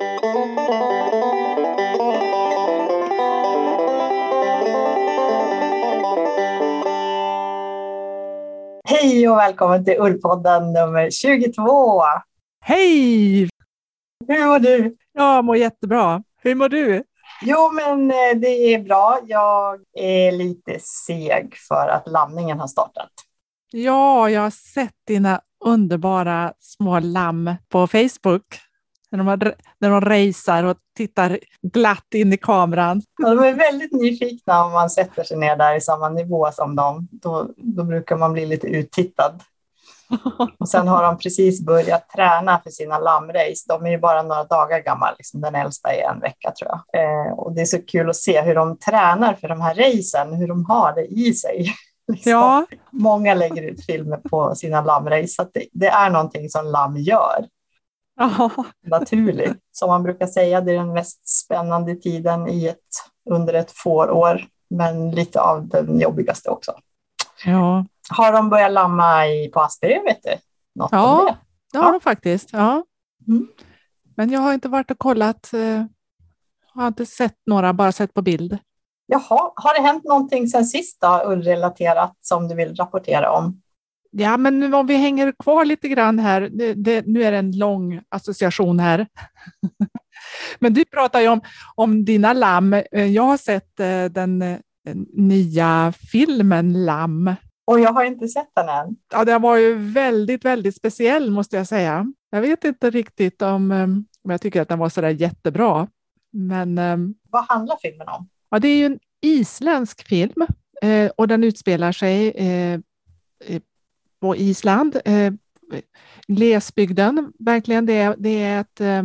Hej och välkommen till Ullpodden nummer 22. Hej! Hur mår du? Jag mår jättebra. Hur mår du? Jo, men eh, det är bra. Jag är lite seg för att lamningen har startat. Ja, jag har sett dina underbara små lamm på Facebook. När de, har, när de racear och tittar glatt in i kameran. Ja, de är väldigt nyfikna om man sätter sig ner där i samma nivå som dem. Då, då brukar man bli lite uttittad. Och sen har de precis börjat träna för sina lammrace. De är ju bara några dagar gamla, liksom den äldsta är en vecka tror jag. Eh, och det är så kul att se hur de tränar för de här racen, hur de har det i sig. Liksom. Ja, Många lägger ut filmer på sina lammrace, så det, det är någonting som lamm gör ja, naturligt. Som man brukar säga, det är den mest spännande tiden i ett, under ett fårår, men lite av den jobbigaste också. ja. Har de börjat lamma i, på Asperger, vet du? Något Ja. det? det har de faktiskt. Ja. Mm. Men jag har inte varit och kollat. eh, Jag har inte sett några, bara sett på bild. Jaha, har det hänt någonting sen sist då, ullrelaterat, som du vill rapportera om? Ja, men nu om vi hänger kvar lite grann här. Det, det, nu är det en lång association här. men du pratar ju om, om dina lamm. Eh, Jag har sett eh, den eh, nya filmen Lamm. Och jag har inte sett den än. Ja, den var ju väldigt, väldigt speciell måste jag säga. Jag vet inte riktigt om, om jag tycker att den var så där jättebra. Men Vad handlar filmen om? ja, det är ju en isländsk film och den utspelar sig på Island. Eh, glesbygden, verkligen. Det är, det är ett, eh,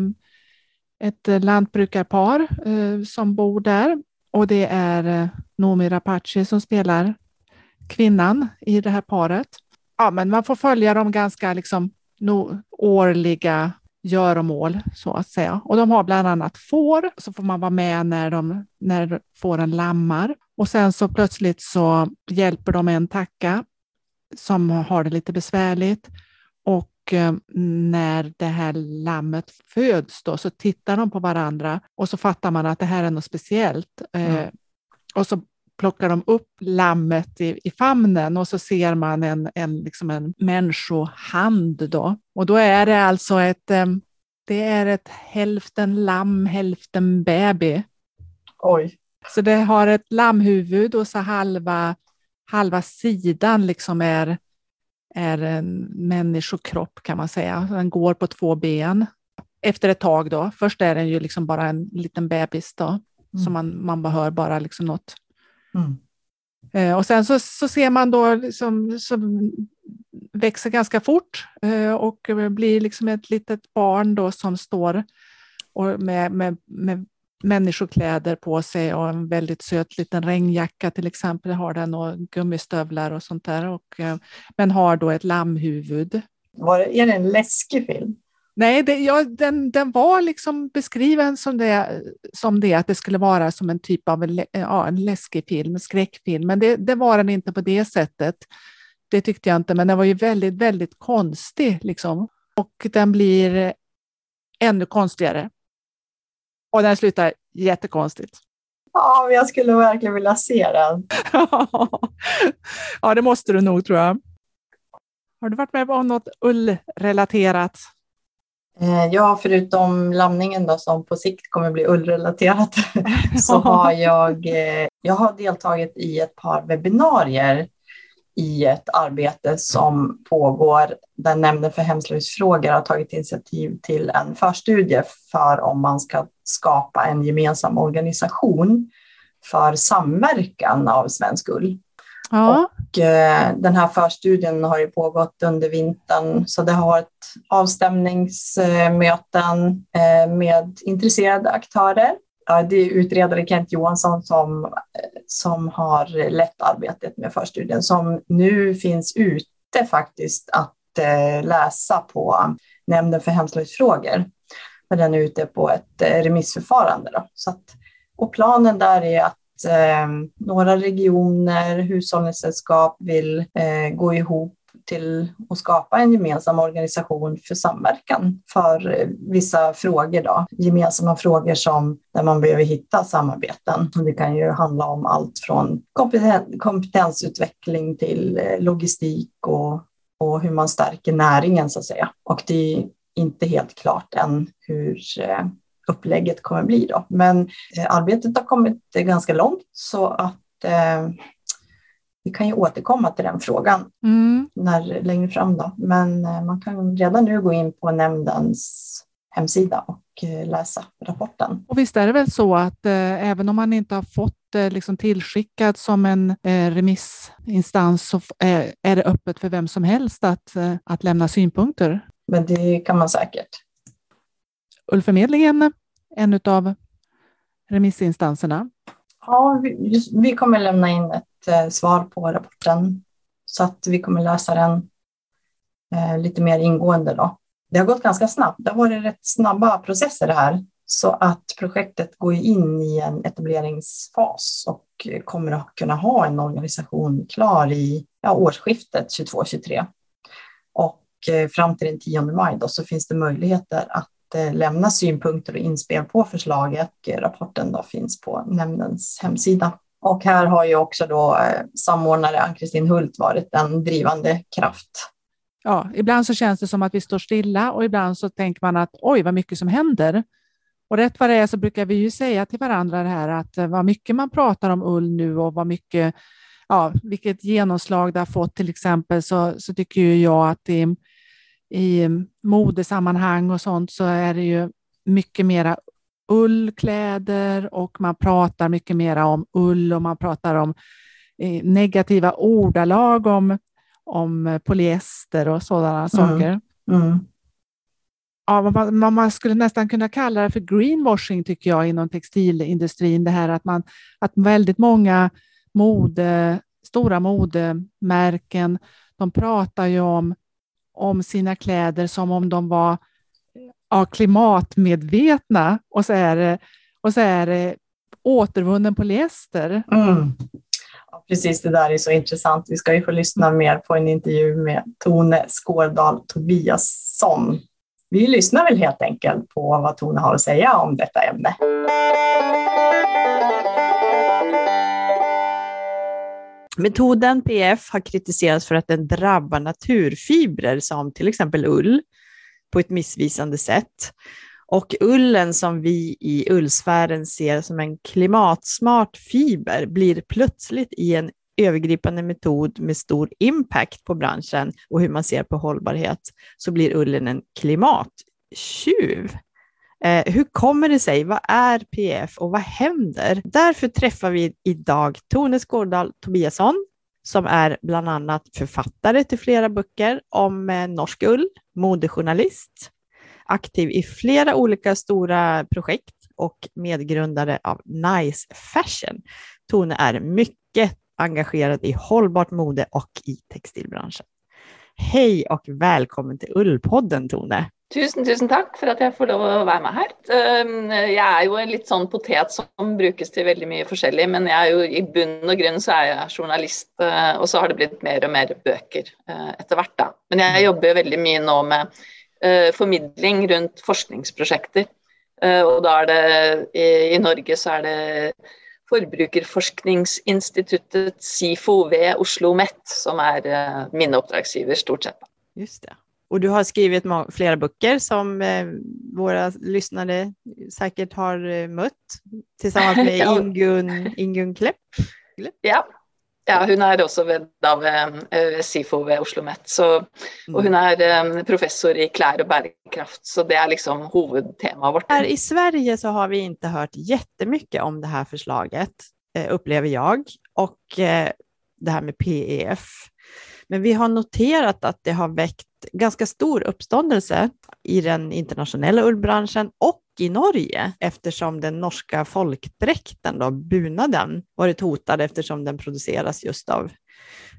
ett lantbrukarpar eh, som bor där och det är eh, Noomi Rapace som spelar kvinnan i det här paret. Ja, men man får följa dem ganska liksom no, årliga göromål så att säga. Och de har bland annat får, så får man vara med när, de, när fåren lammar. Och sen så plötsligt så hjälper de en tacka som har det lite besvärligt. Och eh, när det här lammet föds då, så tittar de på varandra och så fattar man att det här är något speciellt. Mm. och så plockar de upp lammet i, i famnen och så ser man en, en, liksom en människohand. Då. Och då är det alltså ett, eh, det är ett hälften lamm, hälften baby. Oj, Så det har ett lammhuvud och så halva, halva sidan liksom är, är en människokropp kan man säga. Den går på två ben. Efter ett tag då, först är den ju liksom bara en liten bebis då, Mm. så man, man bara hör bara liksom något mm. Eh, Och sen så, så ser man då liksom, som växer ganska fort eh, och blir liksom ett litet barn då som står och med, med, med människokläder på sig och en väldigt söt liten regnjacka till exempel har den och gummistövlar och sånt där. Och, eh, men har då ett lammhuvud. Var är det en läskig film? Nej, det, ja, den, den var liksom beskriven som det, som det, att det skulle vara som en typ av en, lä- ja, en läskig film, en skräckfilm, men det, det var den inte på det sättet. Det tyckte jag inte, men den var ju väldigt, väldigt konstig liksom. Och den blir ännu konstigare. Och den slutar jättekonstigt. Ja, jag skulle verkligen vilja se den. ja, det måste du nog tror jag. Har du varit med om något ullrelaterat? Eh, Ja, förutom lamningen då, som på sikt kommer bli ullrelaterat, så har jag, eh, jag har deltagit i ett par webbinarier i ett arbete som pågår där Nämnden för hemslöjdsfrågor har tagit initiativ till en förstudie för om man ska skapa en gemensam organisation för samverkan av svensk ull. Ja, Och, eh, den här förstudien har ju pågått under vintern, så det har varit avstämningsmöten eh, med intresserade aktörer. Ja, Det är utredare Kent Johansson som, som har lett arbetet med förstudien, som nu finns ute faktiskt att eh, läsa på Nämnden för hemslöjdsfrågor. Men den är ute på ett eh, remissförfarande. Då. Så att, och planen där är att eh, några regioner, hushållningssällskap vill eh, gå ihop till att skapa en gemensam organisation för samverkan för eh, vissa frågor. Då. Gemensamma frågor som där man behöver hitta samarbeten. Det kan ju handla om allt från kompetensutveckling till eh, logistik och, och hur man stärker näringen så att säga. Och det är inte helt klart än hur eh, upplägget kommer bli då. Men arbetet har kommit ganska långt så att vi kan ju återkomma till den frågan mm. när, längre fram. Då. Men eh, man kan redan nu gå in på nämndens hemsida och eh, läsa rapporten. Och visst är det väl så att eh, även om man inte har fått det liksom tillskickat som en eh, remissinstans så är, är det öppet för vem som helst att, eh, att lämna synpunkter? Men det kan man säkert. Ullförmedlingen, en av remissinstanserna. Ja, vi, vi kommer lämna in ett Eh, svar på rapporten. Så att vi kommer läsa den eh, lite mer ingående. Då. Det har gått ganska snabbt. Det har varit rätt snabba processer det här. Så att projektet går in i en etableringsfas och kommer att kunna ha en organisation klar i ja, årsskiftet 22-23. Och eh, fram till den 10 maj då, så finns det möjligheter att eh, lämna synpunkter och inspel på förslaget. Rapporten då finns på nämndens hemsida. Och här har ju också då eh, samordnare Ann-Kristin Hult varit en drivande kraft. Ja, ibland så känns det som att vi står stilla och ibland så tänker man att oj, vad mycket som händer. Och rätt vad det är så brukar vi ju säga till varandra det här att eh, vad mycket man pratar om ull nu och vad mycket, ja, vilket genomslag det har fått till exempel så, så tycker ju jag att i, i modesammanhang och sånt så är det ju mycket mera ullkläder och man pratar mycket mer om ull och man pratar om eh, negativa ordalag om, om polyester och sådana mm. saker. Mm. Ja, man, man, skulle nästan kunna kalla det för greenwashing tycker jag inom textilindustrin. Det här att, man, att väldigt många mode, stora modemärken, de pratar ju om, om sina kläder som om de var ja, klimatmedvetna och så är det, och så är det återvunnen polyester. Mm. Ja, precis, det där är så intressant. Vi ska ju få lyssna mer på en intervju med Tone Skårdal Tobiasson. Vi lyssnar väl helt enkelt på vad Tone har att säga om detta ämne. Metoden PF har kritiserats för att den drabbar naturfibrer som till exempel ull på ett missvisande sätt. Och ullen som vi i ullsfären ser som en klimatsmart fiber blir plötsligt i en övergripande metod med stor impact på branschen och hur man ser på hållbarhet, så blir ullen en klimattjuv. Eh, hur kommer det sig? Vad är PF och vad händer? Därför träffar vi idag Tone Skårdal Tobiasson som är bland annat författare till flera böcker om eh, norsk ull, modejournalist, aktiv i flera olika stora projekt och medgrundare av Nice Fashion. Tone är mycket engagerad i hållbart mode och i textilbranschen. Hej och välkommen till Ullpodden Tone! Tusen, tusen tack för att jag får lov att vara med här. Jag är ju en litt sån potet som brukas till väldigt mycket forskjellig, men jag är ju i bunn och grund så är jag journalist, eh, och så har det blivit mer och mer böcker efter eh, vart. hvert. Men jag jobbar väldigt mycket nu med eh, förmedling runt forskningsprojekt och då är det i, Norge så är det Forbrukerforskningsinstituttet SIFO ved Oslo OsloMet som er uh, mine oppdragsgiver, stort sett. Just det. Och du har skrivit flera böcker som eh, våra lyssnare säkert har eh, mött tillsammans med. Ingun, Ingun Klepp. Ja ja, hun er også ved, av ved eh, SIFO ved Oslo OsloMet. Og hun er eh, professor i klær och bärkraft, så det är liksom hovedtemaet vårt. Här i Sverige så har vi inte hört jättemycket om det här förslaget, eh, upplever jag. Och det här med PEF. Men vi har noterat att det har väckt ganska stor uppståndelse i den internationella ullbranschen och i Norge eftersom den norska folkdräkten, då, bunaden, varit hotad eftersom den produceras just av,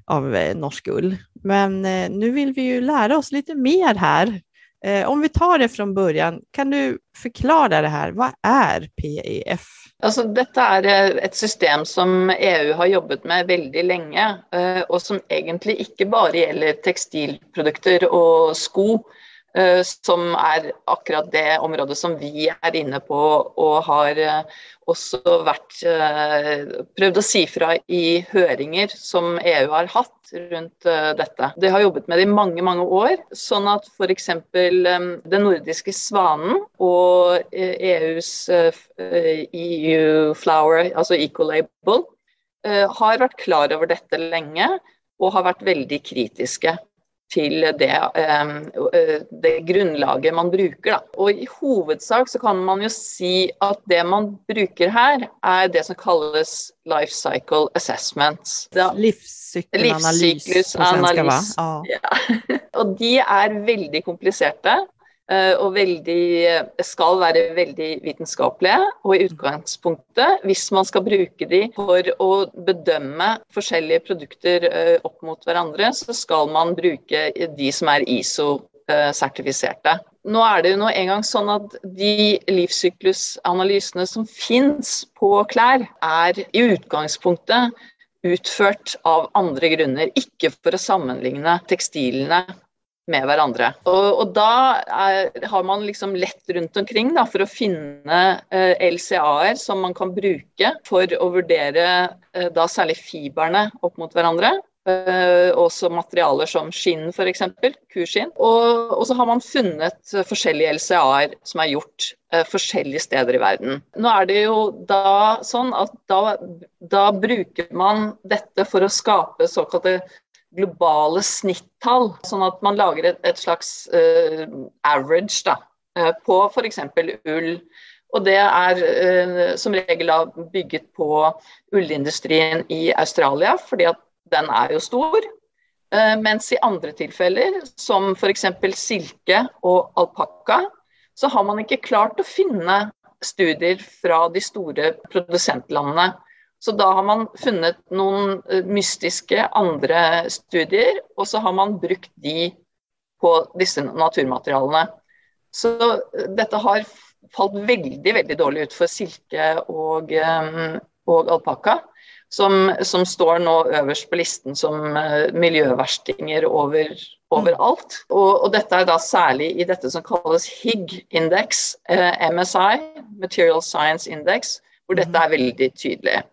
av eh, norsk ull. Men eh, nu vill vi ju lära oss lite mer här Eh, om vi tar det från början, kan du förklara det här? Vad är PEF? Alltså, detta är eh, ett system som EU har jobbat med väldigt länge eh, som egentligen inte bara gäller textilprodukter och skor. Eh, som er akkurat det området som vi er inne på og har eh, også vært eh, prøvd å si fra i høringer som EU har hatt rundt dette. De har jobbet med det i mange, mange år. Sånn at f.eks. den nordiske svanen og EUs EU Flower, altså Ecolabel, har vært klar over dette lenge og har vært veldig kritiske til det, det, grunnlaget man bruker. Da. Og I hovedsak så kan man jo si at det man bruker her, er det som kalles life cycle assessments. Livssyklusanalyse. Ja. Ja. Og de er veldig kompliserte. Eh, og veldig, eh, skal være veldig vitenskapelige. Og i utgangspunktet, hvis man skal bruke de for å bedømme forskjellige produkter eh, opp mot hverandre, så skal man bruke de som er ISO-sertifiserte. Nå er det jo nå engang sånn at de livssyklusanalysene som fins på klær, er i utgangspunktet utført av andre grunner, ikke for å sammenligne tekstilene med hverandre. Og, og da er, har man liksom lett rundt omkring da, for å finne eh, LCA-er som man kan bruke for å vurdere eh, da særlig fiberne opp mot hverandre. Eh, och også materialer som skinn f.eks., kuskinn. Og, og, så har man funnet forskjellige LCA-er som er gjort uh, forskjellige steder i verden. Nå er det jo da sånn at da, da bruker man dette for å skape såkalte globale snittall, sånn at man lager et, et slags uh, average da, uh, på f.eks. ull. Og det er uh, som regel bygget på ullindustrien i Australia, fordi at den er jo stor. mens i andre tilfeller, som f.eks. silke og alpakka, så har man ikke klart å finne studier fra de store produsentlandene så da har man funnet noen eh, mystiske andre studier, og så har man brukt de på disse naturmaterialene. Så eh, dette har falt veldig veldig dårlig ut for silke og, um, og alpakka, som, som, står nå øverst på listen som miljøverstinger over, overalt. Og, og, dette er da særlig i dette som kalles HIG-indeks, MSI, Material Science Index, hvor dette er veldig tydelig.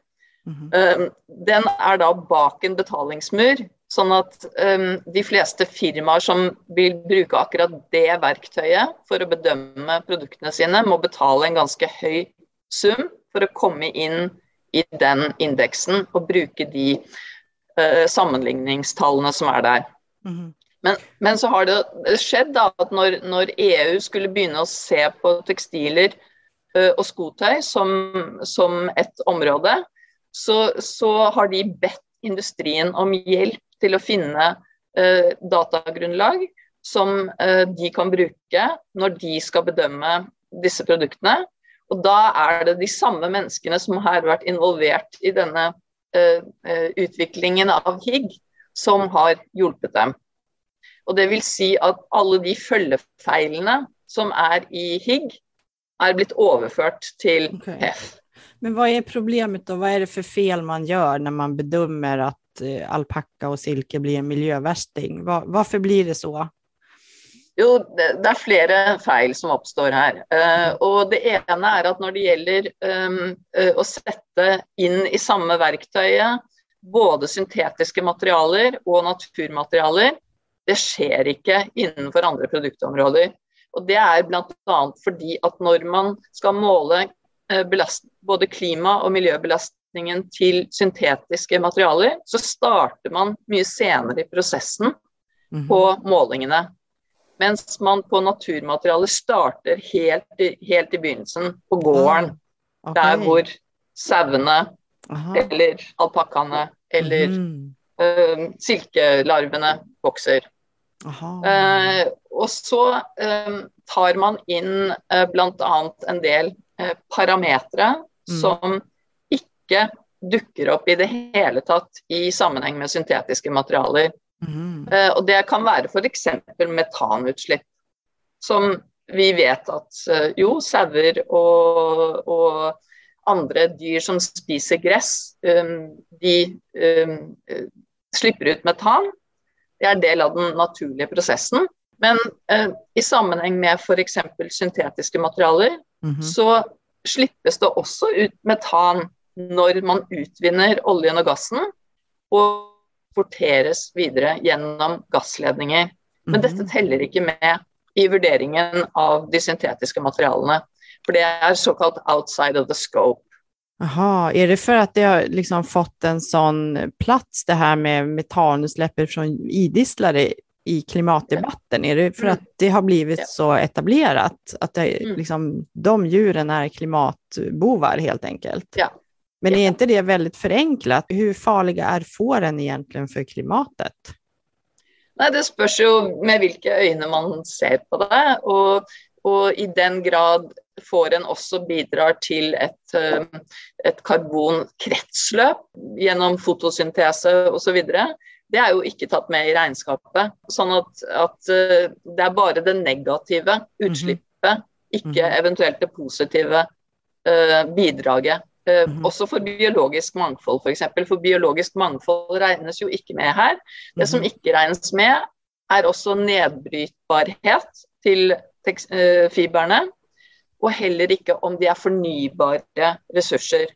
Um, den er da bak en betalingsmur, sånn at um, de fleste firmaer som vil bruke akkurat det verktøyet for å bedømme produktene sine, må betale en ganske høy sum for å komme inn i den indeksen og bruke de uh, sammenligningstallene som er der. Mm -hmm. men, men, så har det skjedd da at når, når EU skulle begynne å se på tekstiler uh, og skotøy som, som et område, så, så, har de bedt industrien om hjelp til å finne eh, datagrunnlag som eh, de kan bruke når de skal bedømme disse produktene. Og da er det de samme menneskene som har vært involvert i denne eh, eh utviklingen av HIG, som har hjulpet dem. Og det vil si at alle de følgefeilene som er i HIG, er blitt overført til okay. HEF. Men vad är problemet då? Vad är det för fel man gör när man bedömer att eh, alpacka och silke blir en miljövärsting? Var, varför blir det så? Jo, det, det flera fel som uppstår här Uh, Det ena är att när det gäller um, uh, in i samma verktyg, både syntetiska material och naturmaterial. det sker inte inom andra produktområden och Det är bland annat för att när man ska måla Eh, både klima- og miljøbelastningen til syntetiske materialer, så starter man mye senere i prosessen mhm. på målingene. Mens man på naturmaterialer starter helt i, helt i begynnelsen, på gården. Ah, okay. Der hvor sauene eller alpakkaene eller mm. uh, silkelarvene vokser. Uh, og så uh, tar man inn uh, bl.a. en del parametere mm. som ikke dukker opp i det hele tatt i sammenheng med syntetiske materialer. Mm. Uh, og Det kan være f.eks. metanutslipp. som vi vet at eh, jo, sauer og, og andre dyr som spiser gress, um, de um, slipper ut metan. Det er del av den naturlige prosessen. Men uh, i sammenheng med f.eks. syntetiske materialer, mm -hmm. så slippes det også ut metan når man utvinner oljen og gassen, og porteres videre gjennom gassledninger. Men dette mhm. teller ikke med i vurderingen av de syntetiska materialene. For det är såkalt outside of the scope. Jaha, är det för att det har liksom fått en sån plats det här med metanutsläpp från idisslare i klimatdebatten? Är det för mm. att det har blivit så etablerat att det, mm. liksom, de djuren är klimatbovar helt enkelt? Ja. Men är inte det väldigt förenklat? Hur farliga är fåren egentligen för klimatet? Nei, Det spørs jo med hvilke øyne man ser på det. Og, og i den grad får en også bidrar til et, eh, et karbonkretsløp gjennom fotosyntese osv. Det er jo ikke tatt med i regnskapet. Sånn at, at eh, det er bare det negative utslippet, ikke mhm. eventuelt det positive uh, bidraget Mm. Også for biologisk mangfold, f.eks. For, eksempel. for biologisk mangfold regnes jo ikke med her. Det som mhm. ikke regnes med, er også nedbrytbarhet til uh, fibrene. Og heller ikke om de er fornybare ressurser,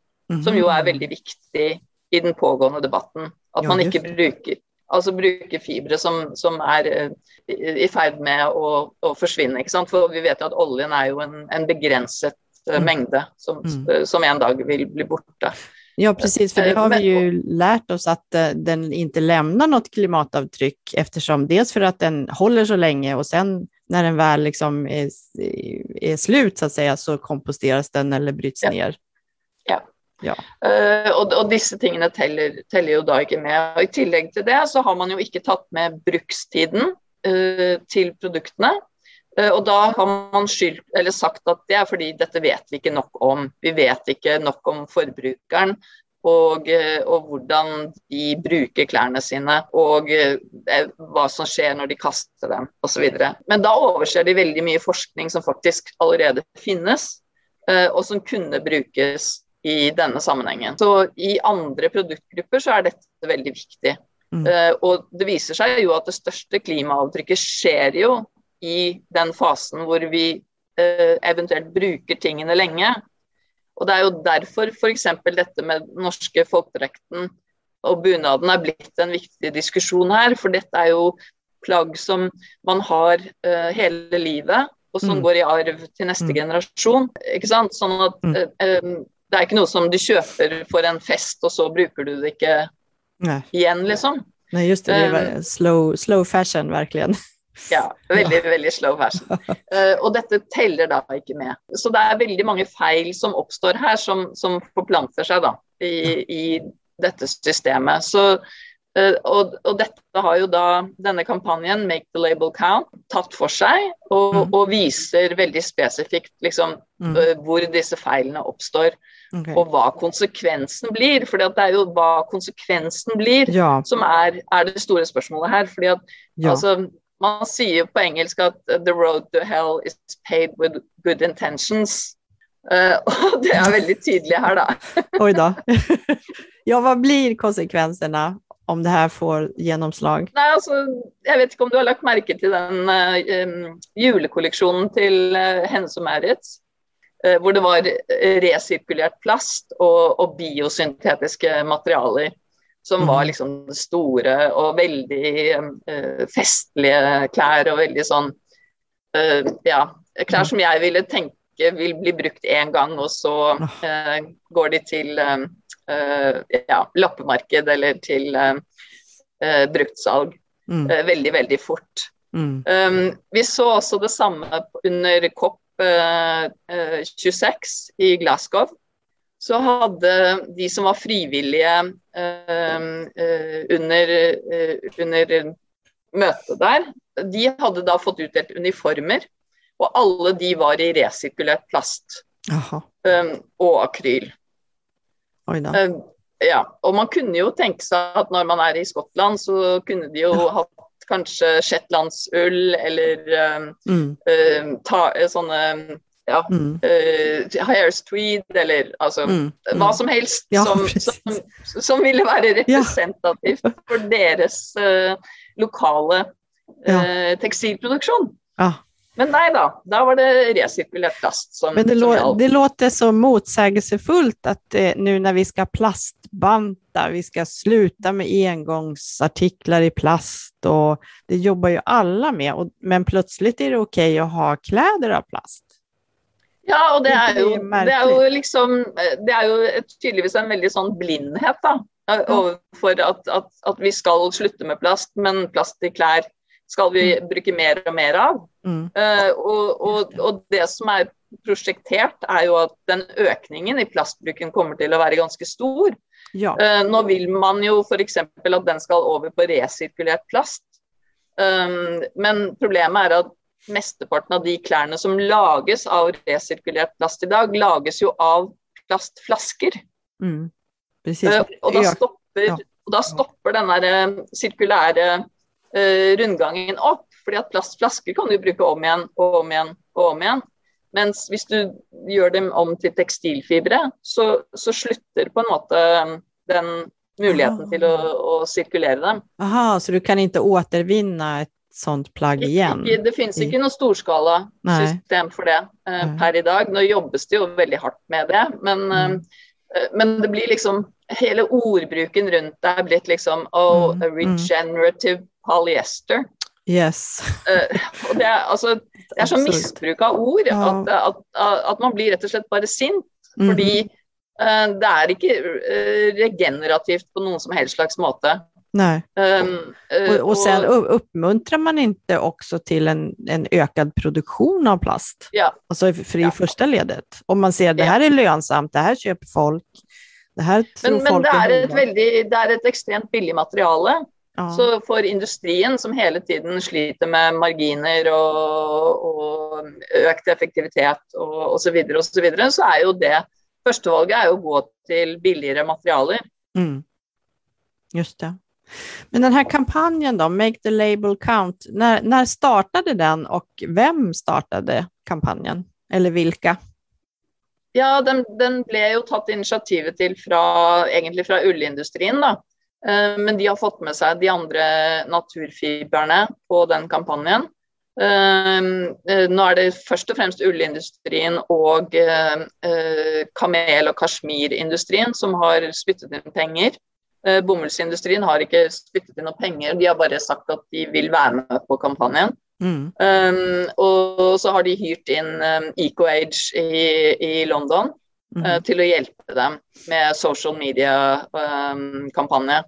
som jo er mhm. veldig viktig i den pågående debatten. At man ikke bruker, altså bruker fibre som, som er uh, i ferd med å, å forsvinne. For vi vet jo at oljen er jo en, en begrenset mm. mängde som, mm. som en dag vill bli borta. Ja, precis, för det har vi ju lärt oss att eh, den inte lämnar något klimatavtryck eftersom dels för att den håller så länge och sen när den väl liksom är, är slut så att säga så komposteras den eller bryts ja. ner. Ja. Uh, og, og, disse tingene teller, teller, jo da ikke med. Og I tillegg til det så har man jo ikke tatt med brukstiden uh, til produktene. Uh, og da har man skyld, eller sagt at det er fordi dette vet vi ikke nok om. Vi vet ikke nok om forbrukeren og, eh, og hvordan de bruker klærne sine. Og eh, eh hva som skjer når de kaster dem osv. Men da overser de veldig mye forskning som faktisk allerede finnes, og som kunne brukes i denne sammenhengen. Så i andre produktgrupper så er dette veldig viktig. Mm. Uh, og det viser seg jo at det største klimaavtrykket skjer jo i den fasen hvor vi eh, eventuelt bruker tingene lenge. Og Det er jo derfor f.eks. dette med den norske folkedrakten og bunaden er blitt en viktig diskusjon her. For dette er jo plagg som man har uh, hele livet, og som mm. går i arv til neste mm. generasjon. ikke sant? Sånn at uh, um, det er ikke noe som du kjøper for en fest, og så bruker du det ikke Nei. igjen, liksom. Nei, just det. det var slow, slow fashion, virkelig. Ja, veldig, veldig slow fashion. Uh, og dette teller da ikke med. Så det er veldig mange feil som oppstår her, som, som forplanter seg da i, i dette systemet. Så, og, og, dette har jo da denne kampanjen, Make the Label Count, tatt for seg, og, mm. og viser veldig spesifikt liksom, uh, hvor disse feilene oppstår. Okay. Og hva konsekvensen blir. For det er jo hva konsekvensen blir ja. som er, er, det store spørsmålet her. fordi at ja. altså, man sier på engelsk at 'the road to hell is paid with good intentions'. Uh, og det er veldig tydelig her, da. Oi da. Ja, hva blir konsekvensene om det her får gjennomslag? Nei, altså, jeg vet ikke om du har lagt merke til den uh, um, julekolleksjonen til uh, Hennes og Maurits. Uh, hvor det var resirkulert plast og, og biosyntetiske materialer som var mm. liksom store og veldig uh, festlige klær og veldig sånn uh, Ja, klær mm. som jeg ville tenke vil bli brukt én gang, og så uh, går de til ja, lappemarked eller til bruktsalg mm. veldig, veldig fort. Mm. Um, vi så også det samme under COP 26 i Glasgow så hadde de som var frivillige eh, eh, under, eh, under, møtet der, de hadde da fått utdelt uniformer. Og alle de var i resirkulert plast um, og akryl. Um, ja, og man kunne jo tenke seg at når man er i Skottland, så kunne de jo hatt kanskje shetlandsull eller um, Mm. eh, ta, sånne ja, Mm. uh, Hires tweed, eller altså Mm. hva som helst Ja, som, som, som ville være representativt for deres eh, lokale eh, tekstilproduksjon. Ja. Men nei da, da var det resirkulert plast som, Men det, som lå, det låter så motsägelsefullt att eh, nu när vi ska plastbanta, vi ska sluta med engångsartiklar i plast och det jobbar ju alla med, och, men plötsligt är det okej att ha kläder av plast. Ja, og det jo, er det er jo liksom Det er jo et, tydeligvis en veldig sånn blindhet, da. eh, Overfor at, at, at vi skal slutte med plast, men plast i klær skal vi bruke mer og mer av. Mm. Eh, og, og, og det som er prosjektert, er jo at den økningen i plastbruken kommer til å være ganske stor. Ja, Eh, nå vil man jo f.eks. at den skal over på resirkulert plast. Um, men problemet er at mesteparten av de klærne som lages av resirkulert plast i dag, lages jo av plastflasker. mm. precis. Eh, og, da stopper, Ja. og da stopper den der eh, sirkulære rundgangen opp. Fordi at plastflasker kan du bruke om igjen og om igjen og om igjen. Mens hvis du gjør dem om til tekstilfibre, så, så slutter på en måte eh, den muligheten Ah. til å, å sirkulere dem. Aha, så du kan inte återvinna ett sånt plagg igen? Ikke, det finnes ikke noe storskala system for det eh, per i dag. Nå jobbes det jo veldig hardt med det, men, Mm. eh, men det blir liksom Hele ordbruken rundt det er blitt liksom oh, Mm, a mm. regenerative polyester. Yes. Eh, og det er, altså, det er så Absolutt. misbruk av ord at, at, at man blir rett og slett bare sint. Mhm. Fordi eh, det er ikke eh, regenerativt på noen som helst slags måte. Nej. Um, eh, Och, och sen uppmuntrar man inte också till en, en ökad produktion av plast? Ja. Alltså för i Ja. första ledet. Om man ser det här är lönsamt, det här köper folk, det här tror men, men folk det er et hållbart. veldig, det er et ekstremt billig materiale. Ja. Så for industrien, som hele tiden sliter med marginer og, og økt effektivitet og osv., så, videre, og så, videre, så er jo det Førstevalget er jo å gå til billigere materialer. Mm. Just det. Men den här kampanjen då, Make the label count, när, när startade den och vem startade kampanjen? Eller vilka? Ja, den, den ble jo tatt initiativet til fra, egentlig fra ullindustrien, da. Eh, Men de har fått med seg de andre naturfiberne på den kampanjen. Eh, eh, Nå er det først og fremst ullindustrien og kamel- og kasjmirindustrien som har spyttet inn penger. Bomullsindustrien har ikke spyttet inn noe penger, de har bare sagt at de vil være med på kampanjen. Mm. Um, og så har de hyrt inn um, EcoAge i, i London Mm. uh, til å hjelpe dem med social media-kampanje.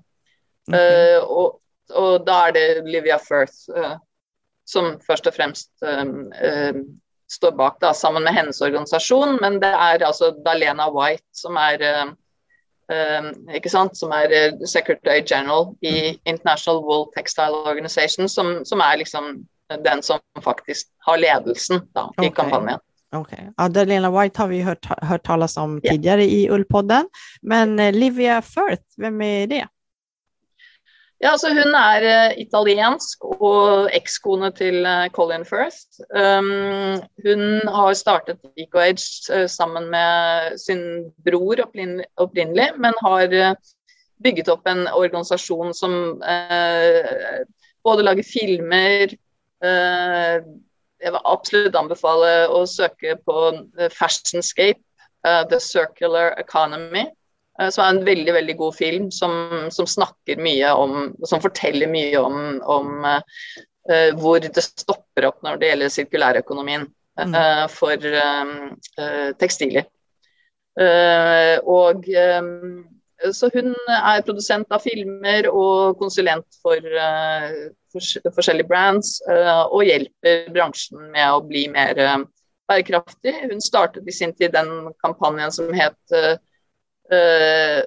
Ok. Uh, og, og da er det Livia Firth uh, som først og fremst um, um, står bak, da, sammen med hennes organisasjon. Men det er altså Dalena White som er ikke sant, som er secretary general i International Wool Textile Organization, som, som er liksom den som faktisk har ledelsen da, i Ok. kampanjen. Okej. Ja, Darlena White har vi hört, hört talas om Ja. tidigare i Ullpodden. Men eh, Livia Firth, vem är det? Ja, altså Hun er eh, italiensk og ekskone til eh, Colin Firth. Um, hun har startet EcoAge eh, sammen med sin bror opprinnelig men har bygget opp en organisasjon som eh, både lager filmer eh, Jeg vil absolutt anbefale å søke på eh, Fashionscape, eh, The Circular Economy. Eh, Som er en veldig veldig god film som, som snakker mye om Som forteller mye om, om eh, hvor det stopper opp når det gjelder sirkulærøkonomien eh, for tekstiler. Og eh, så hun er produsent av filmer og konsulent for, eh, forskjellige brands, eh, og hjelper bransjen med å bli mer eh, bærekraftig. Hun startet i sin tid den kampanjen som het eh, eh,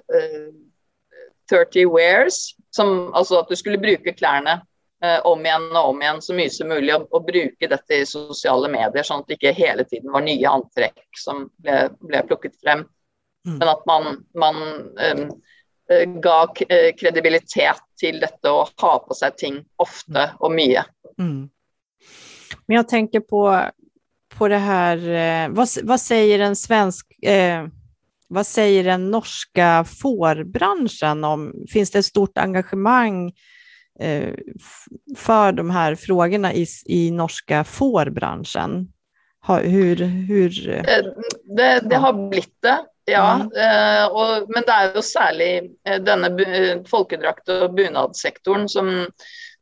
30 wears, som, altså at du skulle bruke klærne eh, om igjen og om igjen så mye som mulig, og, og bruke dette i sosiale medier, sånn at det ikke hele tiden var nye antrekk som ble, ble plukket frem. Mm. Men at man, man em, ga kredibilitet til dette å ha på seg ting ofte og mye. Mm. Men jag tänker på, på det här, eh, vad, vad säger den svensk, eh, vad säger den norska fårbranschen om, finns det ett stort engagemang eh, för de här frågorna i, i norska fårbranschen? Hur, hur... Eh, det, det har blitt det. Ja, mm. eh, og, men det er jo særlig eh, denne folkedrakt- og bunadssektoren som,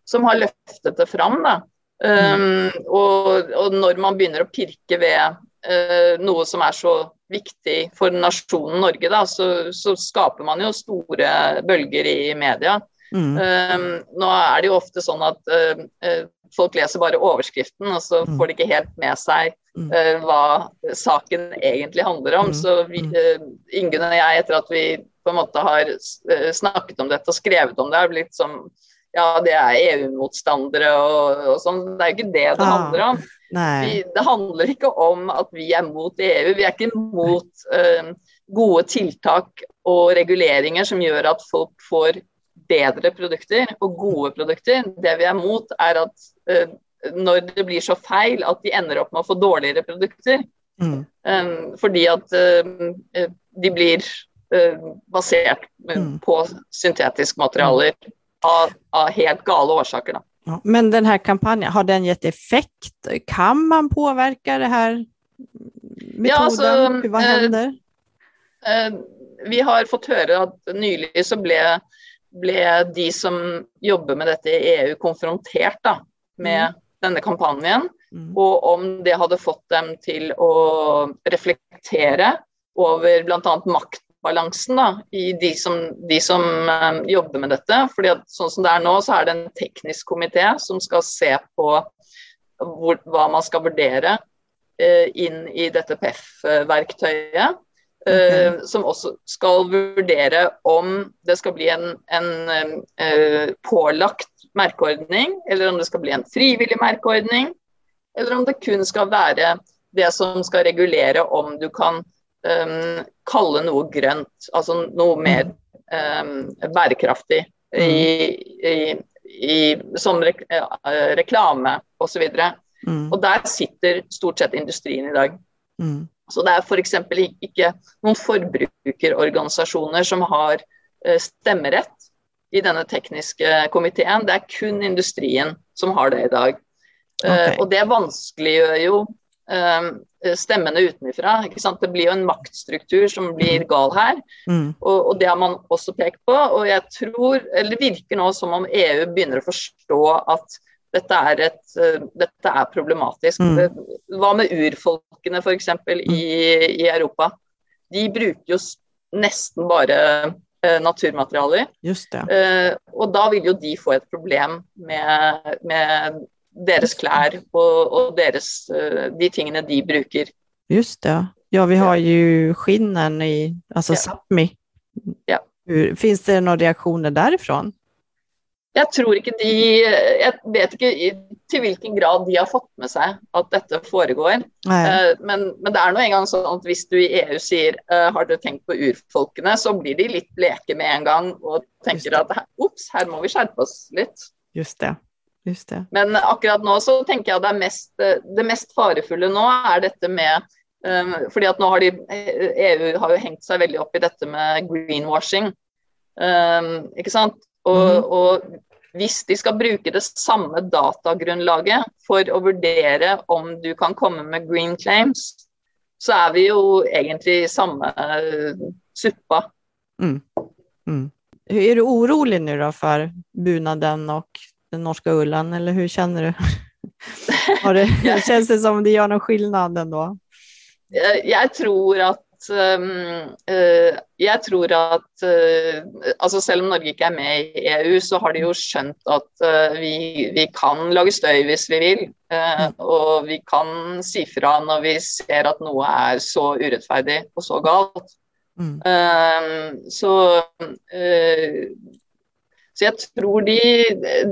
som har løftet det fram. Da. Um, og, og, når man begynner å pirke ved uh, noe som er så viktig for nasjonen Norge, da, så, så skaper man jo store bølger i media. Mm. Um, nå er det jo ofte sånn at uh, folk leser bare overskriften, og så mm. får de ikke helt med seg uh, hva saken egentlig handler om. Mm. Så vi, Ingunn og jeg, etter at vi på en måte har snakket om dette og skrevet om det, har blitt som ja, det er EU-motstandere og, og, sånn. Det er jo ikke det det ah, handler om. Vi, det handler ikke om at vi er mot EU. Vi er ikke mot uh, gode tiltak og reguleringer som gjør at folk får bedre produkter og gode produkter. Det vi er mot, er at uh, når det blir så feil at de ender opp med å få dårligere produkter. Mm. Um, fordi at uh, de blir basert mm. på syntetiske materialer av, av helt gale årsaker. Da. Ja, men den här kampanjen, har den gett effekt? Kan man påverka det här metoden? Ja, alltså, Vad händer? Eh, eh, vi har fått høre at nylig så ble, ble, de som jobber med dette i EU, konfrontert da, med mm. denne kampanjen. Mm. Og om det hadde fått dem til å reflektere over bl.a. makt balansen da, i de som, de som um, jobber med dette. fordi at sånn som det er nå, så er det en teknisk komité som skal se på hvor, hva man skal vurdere uh, inn i dette PEF-verktøyet. Okay. Som også skal vurdere om det skal bli en, en uh, pålagt merkeordning, eller om det skal bli en frivillig merkeordning, eller om det kun skal være det som skal regulere om du kan um, kalle noe grønt, altså noe mer um, bærekraftig i, i, i, som rek uh, reklame osv. Mm. Og der sitter stort sett industrien i dag. Mm. Så det er f.eks. ikke noen forbrukerorganisasjoner som har uh, stemmerett i denne tekniske komiteen. Det er kun industrien som har det i dag. Uh, okay. Og det vanskeliggjør jo Eh, stemmene utenfra. Det blir jo en maktstruktur som blir gal her. Mm. Og, og, det har man også pekt på. Og jeg tror, eller det virker nå som om EU begynner å forstå at dette er, et, uh, dette er problematisk. Mm. Hva med urfolkene f.eks. I, i Europa? De bruker jo nesten bare uh, naturmaterialer. Uh, og da vil jo de få et problem med, med deres klær og, og deres, eh, de tingene de bruker. Just det. Ja, vi har ju skinnen i, alltså ja. Sápmi. Ja. finns det några reaktioner därifrån? Jeg tror ikke de Jeg vet ikke til hvilken grad de har fått med seg at dette foregår. Uh, men, men, det er nå engang sånn at hvis du i EU sier uh, har dere tenkt på urfolkene, så blir de litt bleke med en gang og tenker at ops, her må vi skjerpe oss litt. Just det. Men akkurat nå så tenker jeg det, mest, det mest farefulle nå er dette med um, fordi at nå har de EU har jo hengt seg veldig opp i dette med greenwashing. Um, ikke sant? Og, mm. og hvis de skal bruke det samme datagrunnlaget for å vurdere om du kan komme med green claims, så er vi jo egentlig i samme suppa. Mm. Mm. Er du orolig nå da for bunaden og den norska ullen, eller hur känner du? Har det, känns det som det gör någon skillnad ändå? Jag, jag tror at uh, jeg tror at uh, altså Selv om Norge ikke er med i EU, så har de jo skjønt at uh, vi, vi, kan lage støy hvis vi vil. Mm. Og vi kan si fra når vi ser at noe er så urettferdig og så galt. Mm. så så jeg tror de,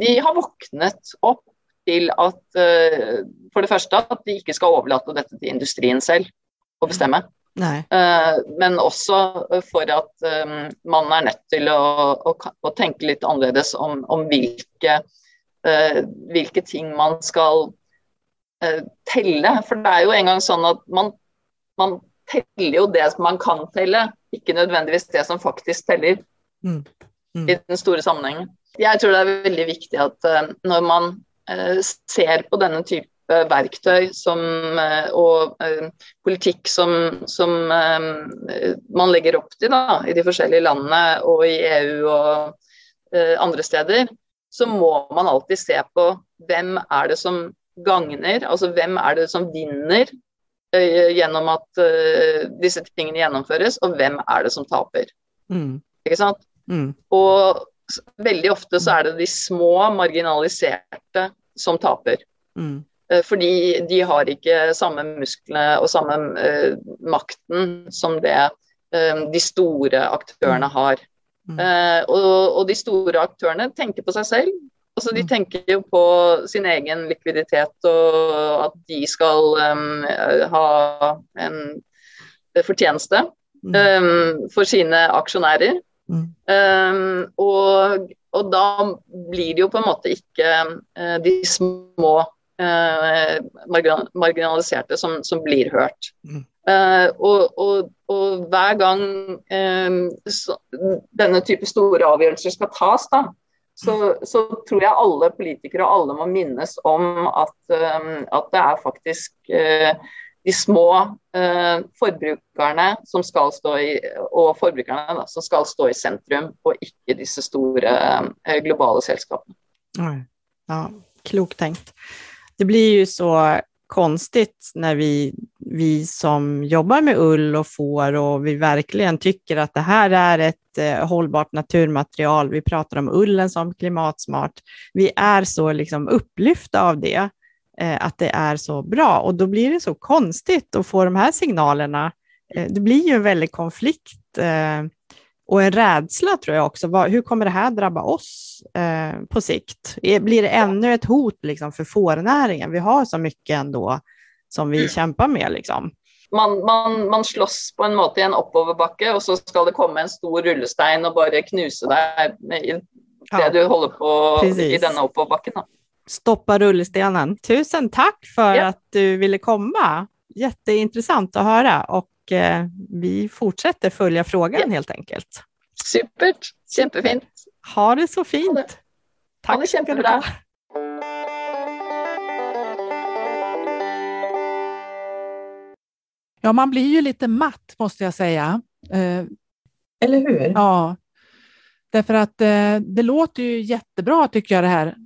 de har våknet opp til at uh, for det første at de ikke skal overlate dette til industrien selv å bestemme. Nej. Men också för att man är nødt til å, å, å tenke litt annerledes om, om hvilke, hvilke ting man skal telle. For det er jo en gang sånn at man, man teller jo det man kan telle, ikke nødvendigvis det som faktisk teller. Mm. Mm. I den store sammenhengen. Jeg tror det er veldig viktig at når man ser på denne type verktøy som, eh, og eh, politikk som, som, eh, man legger opp til da, i de forskjellige landene og i EU og andre steder, så må man alltid se på hvem er det som gagner, altså hvem er det som vinner gjennom at disse tingene gjennomføres, og hvem er det som taper. Mm. Ikke sant? Mm. Og veldig ofte så er det de små, marginaliserte som taper. Mm. Eh, fordi de har ikke samme musklene og samme uh, makten som det uh, de store aktørene mm. har. Uh, og, de store aktørene tenker på seg selv. Altså, de mm. tenker jo på sin egen likviditet og at de skal um, ha en fortjeneste um, for sine aksjonærer. Um, og, og, da blir det jo på en måte ikke de små Eh, marginaliserte som, som blir hørt. Mm. Uh, og, og, og, hver gang um, så, denne type store avgjørelser skal tas, da, så, så, tror jeg alle politikere og alle må minnes om at, um, at det er faktisk uh, de små uh, forbrukerne som skal stå i, og forbrukerne da, som skal stå i sentrum, og ikke disse store globale selskapene. Ja, klokt tenkt det blir ju så konstigt när vi, vi som jobbar med ull och får och vi verkligen tycker att det här är ett eh, hållbart naturmaterial. Vi pratar om ullen som klimatsmart. Vi är så liksom upplyfta av det, eh, att det är så bra och då blir det så konstigt att få de här signalerna. Eh, det blir ju en väldig konflikt eh, och en rädsla tror jag också. Vad, hur kommer det här drabba oss eh, på sikt? Blir det ännu ett hot liksom, för fårnäringen? Vi har så mycket ändå som vi mm. kämpar med. Liksom. Man, man, man slåss på en måte i en oppoverbacke, och så ska det komma en stor rullestein och bara knusa dig i det ja. du håller på Precis. i denna oppoverbacken. Stoppa rullstenen. Tusen tack för ja. att du ville komma. Jätteintressant att höra och Eh, vi fortsätter följa frågan ja. helt enkelt. Supert, jättefint. Ha det så fint. Ha det. Tack ha det jättebra. Ja, man blir ju lite matt måste jag säga. Eh, Eller hur? Ja, därför att eh, det låter ju jättebra tycker jag det här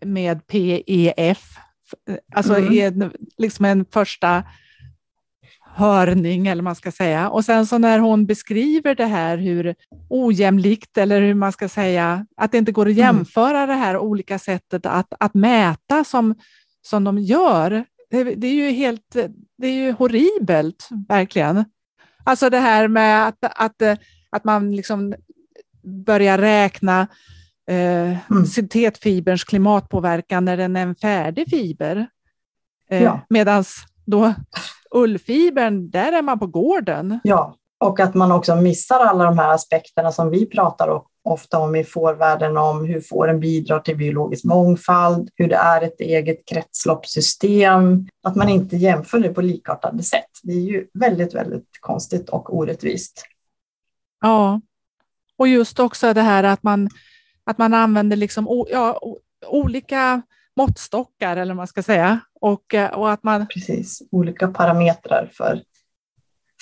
med PEF. Alltså mm. liksom en första hörning eller man ska säga. Och sen så när hon beskriver det här hur ojämlikt eller hur man ska säga att det inte går att mm. jämföra mm. det här olika sättet att, att mäta som, som de gör. Det, det, är ju helt, det är ju horribelt verkligen. Alltså det här med att, att, att man liksom börjar räkna eh, mm. syntetfiberns klimatpåverkan när den är en färdig fiber. Eh, ja. Medan då ullfibern, där är man på gården. Ja, och att man också missar alla de här aspekterna som vi pratar ofta om i fårvärlden, om hur fåren bidrar till biologisk mångfald, hur det är ett eget kretsloppssystem, att man inte jämför det på likartade sätt. Det är ju väldigt, väldigt konstigt och orättvist. Ja, och just också det här att man, att man använder liksom, ja, olika måttstockar, eller vad man ska säga. Och, eh, och att man... Precis, olika parametrar för,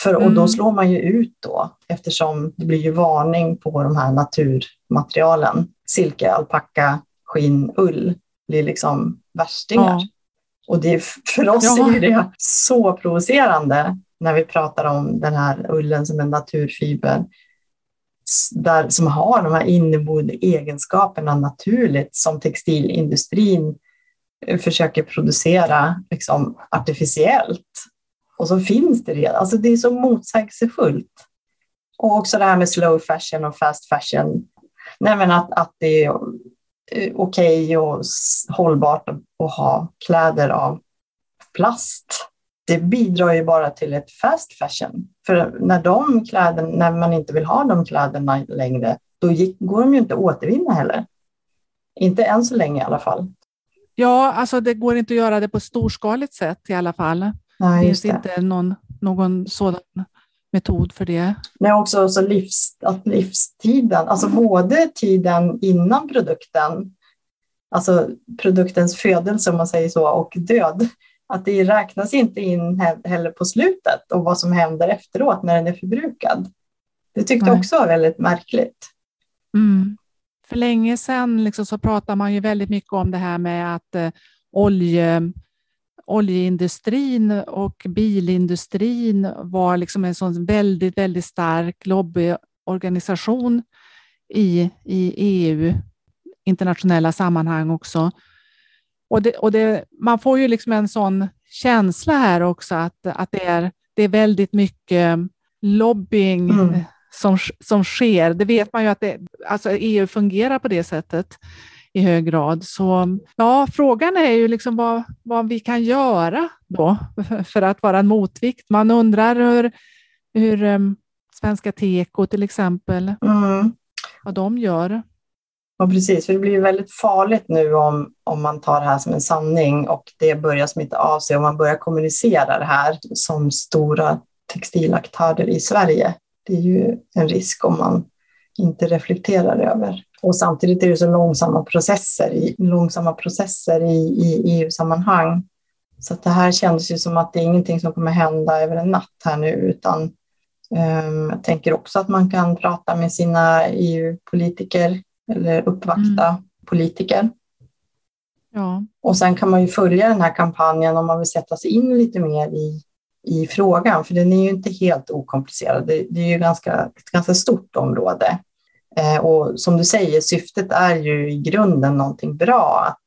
för och då mm. slår man ju ut då eftersom det blir ju varning på de här naturmaterialen. Silke, alpacka, skinn, ull blir liksom värstingar. Ja. Och det, för oss ja. är det så provocerande när vi pratar om den här ullen som en naturfiber där, som har de här inneboende egenskaperna naturligt som textilindustrin försöker producera liksom, artificiellt. Och så finns det redan. Alltså det är så motsägelsefullt. Och också det här med slow fashion och fast fashion. Nej, men att, att det är eh, okej okay och hållbart att ha kläder av plast. det bidrar ju bara till ett fast fashion. För när, de kläden, när man inte vill ha de kläderna längre, då gick, går de ju inte att återvinna heller. Inte än så länge i alla fall. Ja, alltså det går inte att göra det på storskaligt sätt i alla fall. Nej, det finns inte någon, någon sådan metod för det. Nej, också så livs, att livstiden, alltså både tiden innan produkten, alltså produktens födelse om man säger så, och död, att det räknas inte in heller på slutet och vad som händer efteråt när den är förbrukad. Det tyckte jag också var väldigt märkligt. Mm. För länge sedan liksom så pratade man ju väldigt mycket om det här med att eh, olje, oljeindustrin och bilindustrin var liksom en sån väldigt, väldigt stark lobbyorganisation i, i EU, internationella sammanhang också. Och, det, och det, man får ju liksom en sån känsla här också att, att det, är, det är väldigt mycket lobbying mm som, som sker. Det vet man ju att det, alltså EU fungerar på det sättet i hög grad. Så ja, frågan är ju liksom vad, vad vi kan göra då för att vara en motvikt. Man undrar hur, hur um, Svenska Teko till exempel, mm. vad de gör. Ja, precis. För det blir väldigt farligt nu om, om man tar det här som en sanning och det börjar smitta av sig och man börjar kommunicera det här som stora textilaktörer i Sverige. Det är ju en risk om man inte reflekterar över. Och samtidigt är det så långsamma processer i, långsamma processer i, i EU-sammanhang. Så det här känns ju som att det är ingenting som kommer hända över en natt här nu, utan um, jag tänker också att man kan prata med sina EU-politiker eller uppvakta mm. politiker. Ja. Och sen kan man ju följa den här kampanjen om man vill sätta sig in lite mer i, i frågan, för den är ju inte helt okomplicerad. Det, det är ju ganska, ett ganska stort område. Eh, och som du säger, syftet är ju i grunden någonting bra att,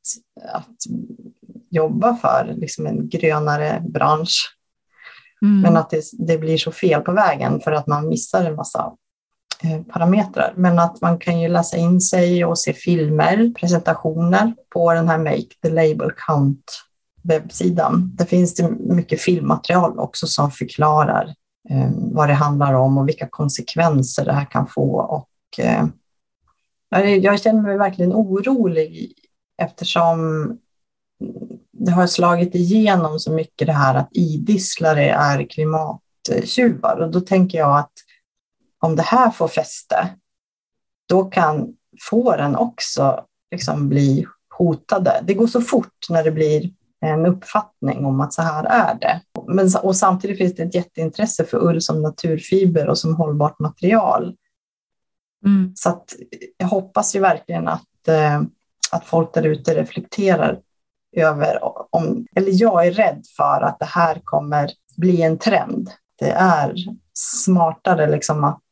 att jobba för, liksom en grönare bransch. Mm. Men att det, det, blir så fel på vägen för att man missar en massa eh, parametrar. Men att man kan ju läsa in sig och se filmer, presentationer på den här Make the Label Count webbsidan. Där finns det mycket filmmaterial också som förklarar eh, vad det handlar om och vilka konsekvenser det här kan få och Eh, jag känner mig verkligen orolig eftersom det har slagit igenom så mycket det här att idisslare är klimattjuvar. Och då tänker jag att om det här får fäste, då kan fåren också liksom bli hotade. Det går så fort när det blir en uppfattning om att så här är det. Men, och samtidigt finns det ett jätteintresse för ull som naturfiber och som hållbart material. Mm. Så att jag hoppas ju verkligen att, eh, att folk där ute reflekterar över om, eller jag är rädd för att det här kommer bli en trend. Det är smartare liksom att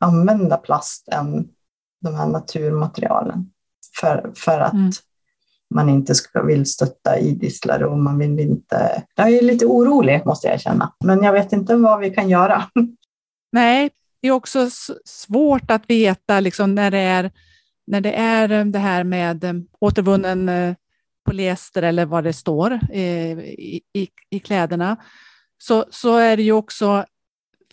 använda plast än de här naturmaterialen för, för att mm man inte ska, vill stötta idisslare och man vill inte... Jag är lite orolig måste jag känna, men jag vet inte vad vi kan göra. Nej, det är också svårt att veta liksom, när, det är, när det är eh, det här med eh, återvunnen eh, polyester eller vad det står i, i, i kläderna, så, så är det ju också,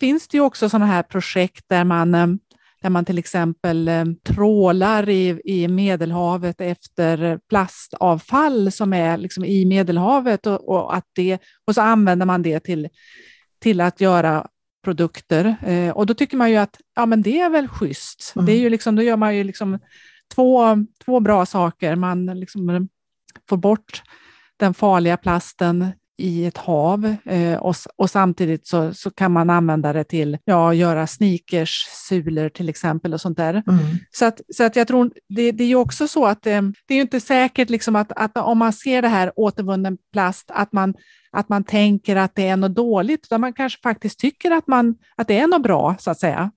finns det ju också sådana här projekt där man, där man till exempel trålar i, i Medelhavet efter plastavfall som är liksom i Medelhavet och, och, att det, och så använder man det till, till att göra produkter. Eh, och då tycker man ju att ja, men det är väl schysst. Mm. Det är ju liksom, då gör man ju liksom två, två bra saker. Man liksom får bort den farliga plasten i ett hav eh, och, och, samtidigt så, så kan man använda det till ja, göra sneakers, sulor till exempel och sånt där. Mm. Så, att, så att jag tror, det, det är ju också så att det, eh, det är inte säkert liksom att, att om man ser det här återvunnen plast, att man att man tänker att det är något dåligt, utan man kanske faktiskt tycker att, man, att det är något bra, så att säga.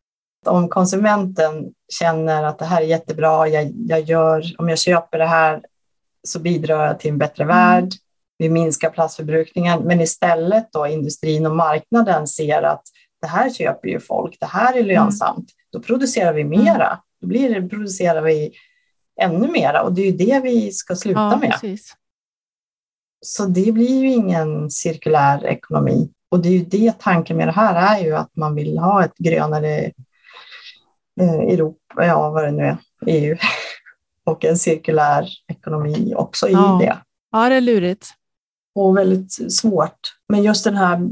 Om konsumenten känner att det här är jättebra, jag, jag gör, om jag köper det här så bidrar jag till en bättre mm. värld, vi minskar plastförbrukningen, men istället då industrin och marknaden ser att det här köper ju folk, det här är mm. lönsamt, mm. då producerar vi mera, då blir det, producerar vi ännu mera och det är ju det vi ska sluta ja, med. Precis. så det blir ju ingen cirkulär ekonomi. Och det är ju det tanken med det här är ju att man vill ha ett grönare eh, Europa, ja vad det nu är, EU och en cirkulär ekonomi också i Ja. det. Ja, det är lurigt. Och väldigt svårt. Men just den här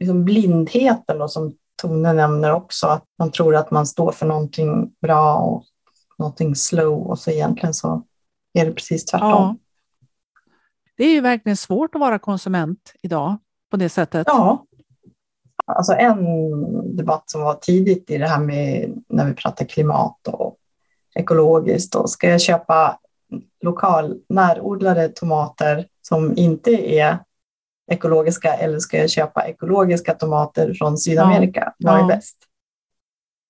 liksom blindheten då, som Tone nämner också, att man tror att man står för någonting bra och någonting slow och så egentligen så är det precis tvärtom. Ja. Det är ju verkligen svårt att vara konsument idag på det sättet. Ja. Alltså en debatt som var tidigt i det här med när vi pratar klimat och ekologiskt. Då. Ska jag köpa lokal närodlade tomater som inte är ekologiska eller ska jag köpa ekologiska tomater från Sydamerika? Vad är Ja. bäst?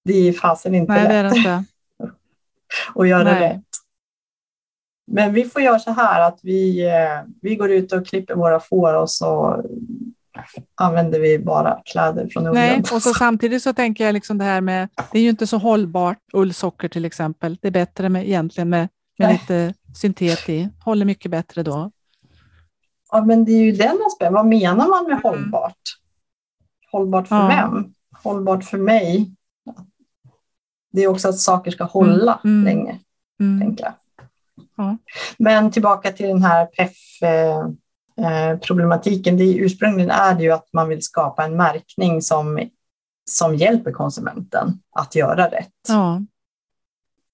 Det är fasen inte Nej, det är lätt det inte. att göra Nej. rätt. Men vi får göra så här att vi, eh, vi går ut och klipper våra får och så använder vi bara kläder från ullen. Nej, och så samtidigt så tänker jag liksom det här med, det är ju inte så hållbart, ullsocker till exempel. Det är bättre med, egentligen med, med Nej. lite syntet i. Håller mycket bättre då. Ja, men det är ju den aspekten. Vad menar man med Mm. hållbart? Hållbart för Ja. vem? Hållbart för mig? Det är också att saker ska hålla Mm. länge, Mm. tänker jag. Ja. Men tillbaka till den här PEF-problematiken. Det är, ursprungligen är det ju att man vill skapa en märkning som, som hjälper konsumenten att göra rätt. Ja,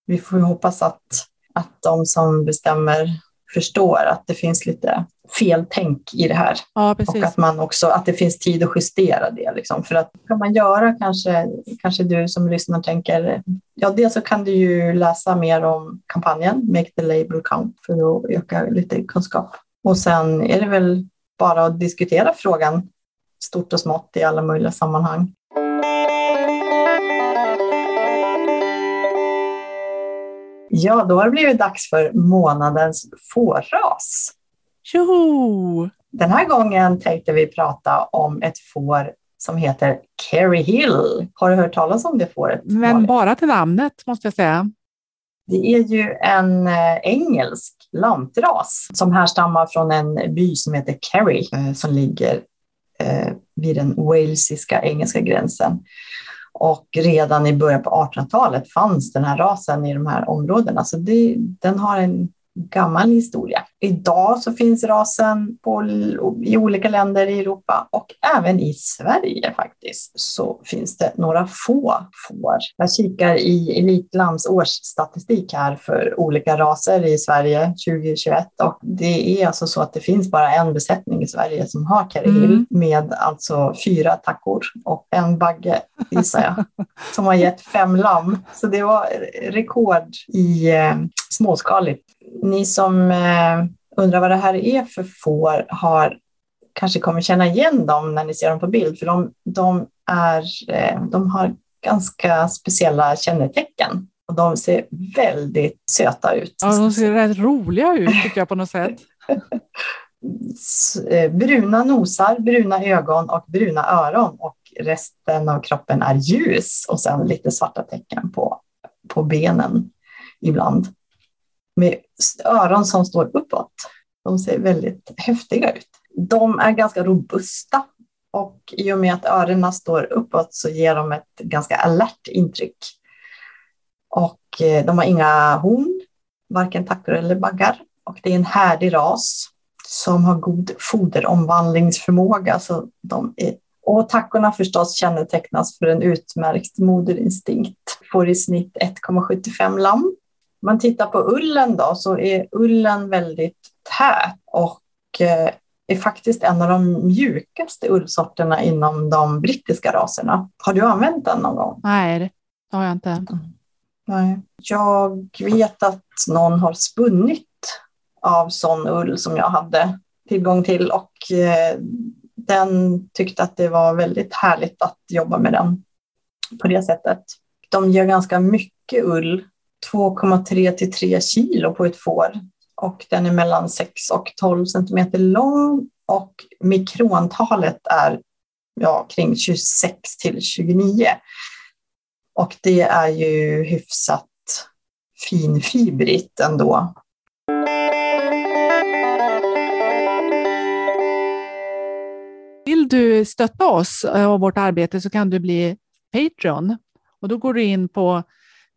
Vi får ju hoppas att, att de som bestämmer förstår att det finns lite feltänk i det här. ja Och att, man också, att det finns tid att justera det. Liksom. För att kan man göra kanske, kanske du som lyssnar tänker, ja dels så kan du ju läsa mer om kampanjen Make the label count för att öka lite kunskap. Och sen är det väl bara att diskutera frågan stort och smått i alla möjliga sammanhang. Ja, då har det blivit dags för månadens fårras. Tjoho! Den här gången tänkte vi prata om ett får som heter Kerry Hill. Har du hört talas om det fåret? Men bara till namnet måste jag säga. Det är ju en eh, engelsk lantras som härstammar från en by som heter Kerry eh, som ligger eh, vid den walesiska engelska gränsen. Och redan i början på 1800-talet fanns den här rasen i de här områdena, så det, den har en gammal historia. Idag så finns rasen på, i olika länder i Europa och även i Sverige faktiskt så finns det några få får. Jag kikar i Elitlams årsstatistik här för olika raser i Sverige 2021 och det är alltså så att det finns bara en besättning i Sverige som har Kerry Hill Mm. med alltså fyra tackor och en bagge gissar jag som har gett fem lamm. Så det var rekord i eh, småskaligt. Ni som eh, undrar vad det här är för får har kanske kommer känna igen dem när ni ser dem på bild, för de, de, är, eh, de har ganska speciella kännetecken och de ser väldigt söta ut. Ja, de ser rätt roliga ut tycker jag på något sätt. Eh, bruna nosar, bruna ögon och bruna öron och resten av kroppen är ljus och sen lite svarta tecken på, på benen ibland. Med öron som står uppåt. De ser väldigt häftiga ut. De är ganska robusta och i och med att öronen står uppåt så ger de ett ganska alert intryck. Och eh, de har inga horn, varken tackor eller baggar. Och det är en härdig ras som har god foderomvandlingsförmåga. Så de är, och tackorna förstås kännetecknas för en utmärkt moderinstinkt. Får i snitt 1,75 lamm. Man tittar på ullen då så är ullen väldigt tät och eh, är faktiskt en av de mjukaste ullsorterna inom de brittiska raserna. Har du använt den någon gång? Nej, det har jag inte. Nej. Jag vet att någon har spunnit av sån ull som jag hade tillgång till och eh, den tyckte att det var väldigt härligt att jobba med den på det sättet. De ger ganska mycket ull, 2,3 till 3 kilo på ett får och den är mellan 6 och 12 centimeter lång och mikrontalet är ja, kring 26 till 29. Och det är ju hyfsat finfibrigt ändå. vill du stötta oss och vårt arbete så kan du bli Patreon. Och då går du in på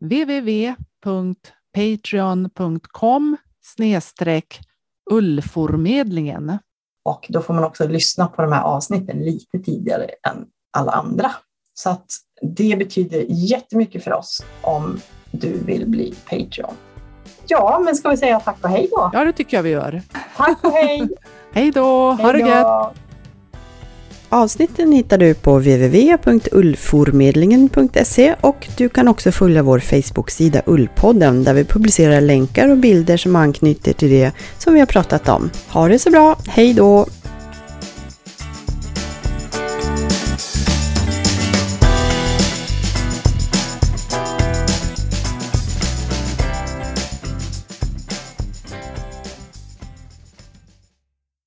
www.patreon.com snedstreck ullformedlingen. Och då får man också lyssna på de här avsnitten lite tidigare än alla andra. Så att det betyder jättemycket för oss om du vill bli Patreon. Ja, men ska vi säga tack och hej då? Ja, det tycker jag vi gör. Tack och hej! hej då! Ha det gött! Avsnitten hittar du på www.ullformedlingen.se och du kan också följa vår Facebook-sida Ullpodden där vi publicerar länkar och bilder som anknyter till det som vi har pratat om. Ha det så bra, hej då!